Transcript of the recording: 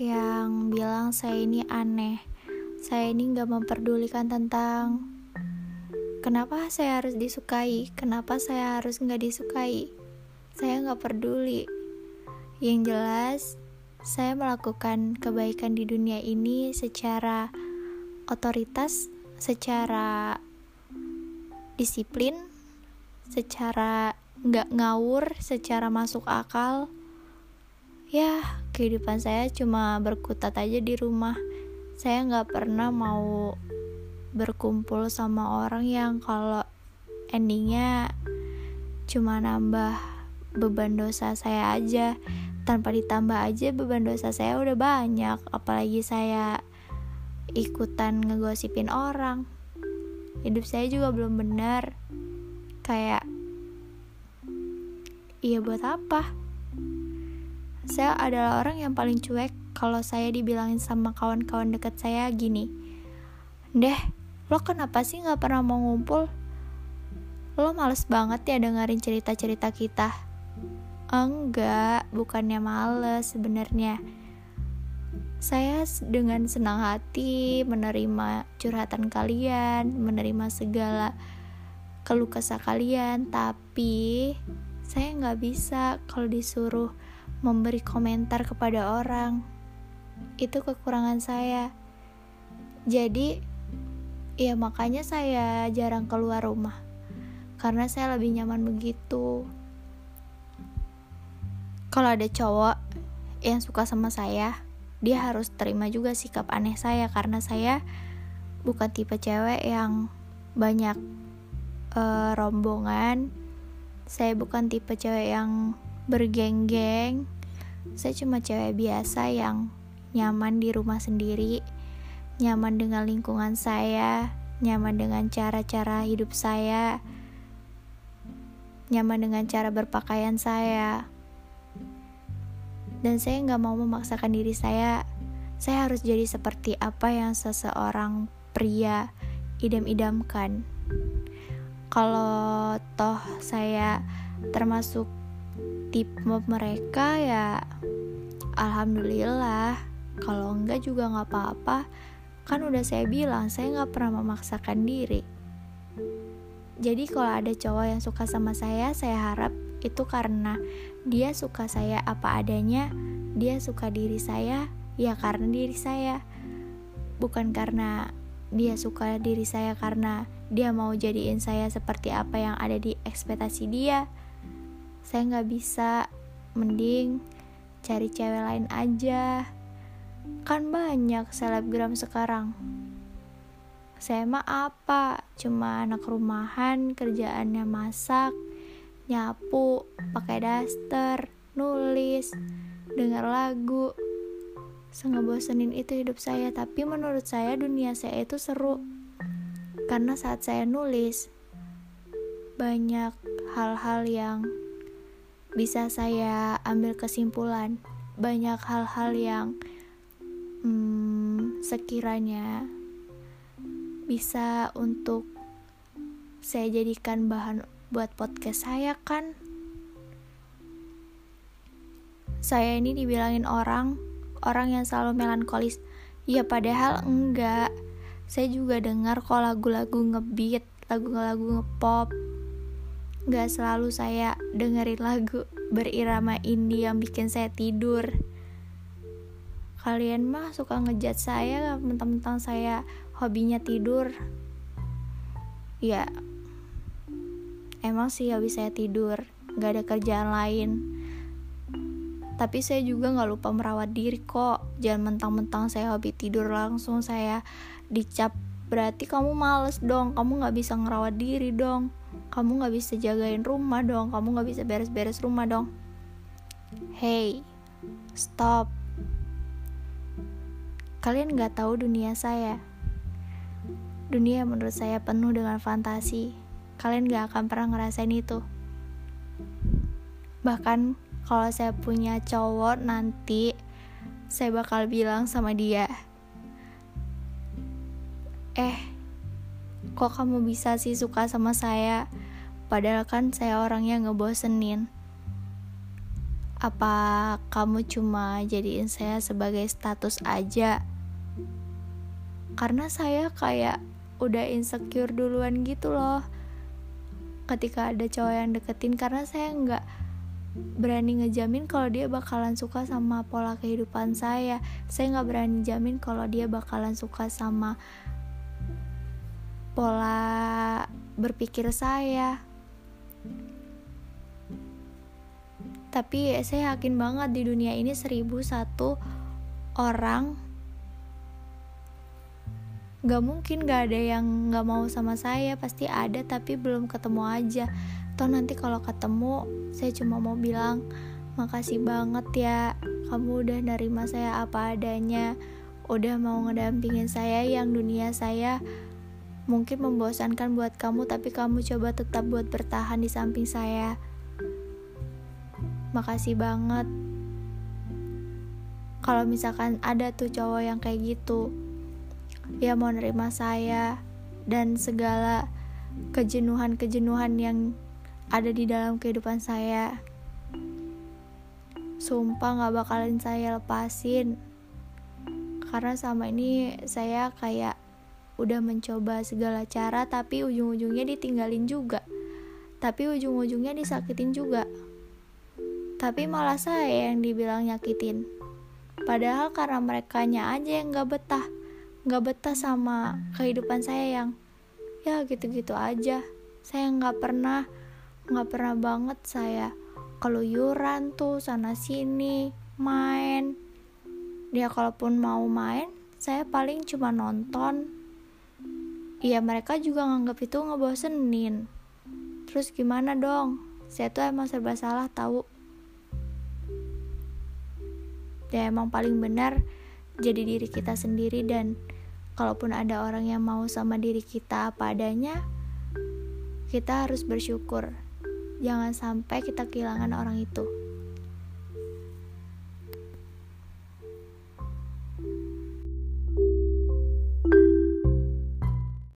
yang bilang saya ini aneh. Saya ini gak memperdulikan tentang kenapa saya harus disukai, kenapa saya harus gak disukai. Saya gak peduli. Yang jelas, saya melakukan kebaikan di dunia ini secara otoritas, secara disiplin, secara gak ngawur, secara masuk akal ya kehidupan saya cuma berkutat aja di rumah. Saya nggak pernah mau berkumpul sama orang yang kalau endingnya cuma nambah beban dosa saya aja. Tanpa ditambah aja beban dosa saya udah banyak. Apalagi saya ikutan ngegosipin orang. Hidup saya juga belum benar. Kayak iya buat apa saya adalah orang yang paling cuek kalau saya dibilangin sama kawan-kawan dekat saya gini. Deh, lo kenapa sih gak pernah mau ngumpul? Lo males banget ya dengerin cerita-cerita kita. Enggak, bukannya males sebenarnya. Saya dengan senang hati menerima curhatan kalian, menerima segala keluh kalian, tapi saya nggak bisa kalau disuruh memberi komentar kepada orang. Itu kekurangan saya. Jadi, ya makanya saya jarang keluar rumah. Karena saya lebih nyaman begitu. Kalau ada cowok yang suka sama saya, dia harus terima juga sikap aneh saya karena saya bukan tipe cewek yang banyak uh, rombongan. Saya bukan tipe cewek yang bergeng-geng. Saya cuma cewek biasa yang nyaman di rumah sendiri, nyaman dengan lingkungan saya, nyaman dengan cara-cara hidup saya, nyaman dengan cara berpakaian saya. Dan saya nggak mau memaksakan diri saya, saya harus jadi seperti apa yang seseorang pria idam-idamkan. Kalau toh saya termasuk tipe mereka ya alhamdulillah kalau enggak juga nggak apa-apa. Kan udah saya bilang saya nggak pernah memaksakan diri. Jadi kalau ada cowok yang suka sama saya saya harap itu karena dia suka saya apa adanya dia suka diri saya ya karena diri saya. Bukan karena dia suka diri saya karena dia mau jadiin saya seperti apa yang ada di ekspektasi dia saya nggak bisa. Mending cari cewek lain aja. Kan banyak selebgram sekarang. Saya mah apa? Cuma anak rumahan kerjaannya masak nyapu pakai daster nulis dengar lagu. Sengebosenin itu hidup saya tapi menurut saya dunia saya itu seru. Karena saat saya nulis banyak hal-hal yang bisa saya ambil kesimpulan. Banyak hal-hal yang hmm, sekiranya bisa untuk saya jadikan bahan buat podcast saya kan? Saya ini dibilangin orang orang yang selalu melankolis. Ya padahal enggak. Saya juga dengar kok lagu-lagu ngebeat lagu-lagu ngepop Gak selalu saya dengerin lagu berirama indie yang bikin saya tidur. Kalian mah suka ngejat saya mentang-mentang saya hobinya tidur. Ya, emang sih hobi saya tidur, gak ada kerjaan lain. Tapi saya juga gak lupa merawat diri kok. Jangan mentang-mentang saya hobi tidur langsung saya dicap berarti kamu males dong, kamu gak bisa ngerawat diri dong. Kamu gak bisa jagain rumah dong kamu gak bisa beres-beres rumah dong. Hey stop. Kalian gak tahu dunia saya. Dunia menurut saya penuh dengan fantasi. Kalian gak akan pernah ngerasain itu. Bahkan kalau saya punya cowok nanti saya bakal bilang sama dia eh kok kamu bisa sih suka sama saya? Padahal kan saya orangnya ngebosenin. apa kamu cuma jadiin saya sebagai status aja? Karena saya kayak udah insecure duluan gitu loh. Ketika ada cowok yang deketin karena saya nggak berani ngejamin kalau dia bakalan suka sama pola kehidupan saya. Saya nggak berani jamin kalau dia bakalan suka sama pola berpikir saya. Tapi saya yakin banget di dunia ini seribu satu orang gak mungkin gak ada yang gak mau sama saya pasti ada tapi belum ketemu aja. Toh nanti kalau ketemu saya cuma mau bilang makasih banget ya kamu udah nerima saya apa adanya. Udah mau ngedampingin saya yang dunia saya mungkin membosankan buat kamu tapi kamu coba tetap buat bertahan di samping saya. Makasih banget. Kalau misalkan ada tuh cowok yang kayak gitu dia mau nerima saya dan segala kejenuhan-kejenuhan yang ada di dalam kehidupan saya. Sumpah gak bakalan saya lepasin. Karena sama ini saya kayak udah mencoba segala cara tapi ujung-ujungnya ditinggalin juga. Tapi ujung-ujungnya disakitin juga. Tapi malah saya yang dibilang nyakitin. Padahal karena mereka aja yang gak betah. Gak betah sama kehidupan saya yang ya gitu-gitu aja. Saya gak pernah gak pernah banget saya keluyuran tuh sana sini main. Dia kalaupun mau main saya paling cuma nonton Iya mereka juga nganggap itu ngebosenin Terus gimana dong? Saya tuh emang serba salah tahu. Ya emang paling benar jadi diri kita sendiri dan kalaupun ada orang yang mau sama diri kita apa adanya kita harus bersyukur. Jangan sampai kita kehilangan orang itu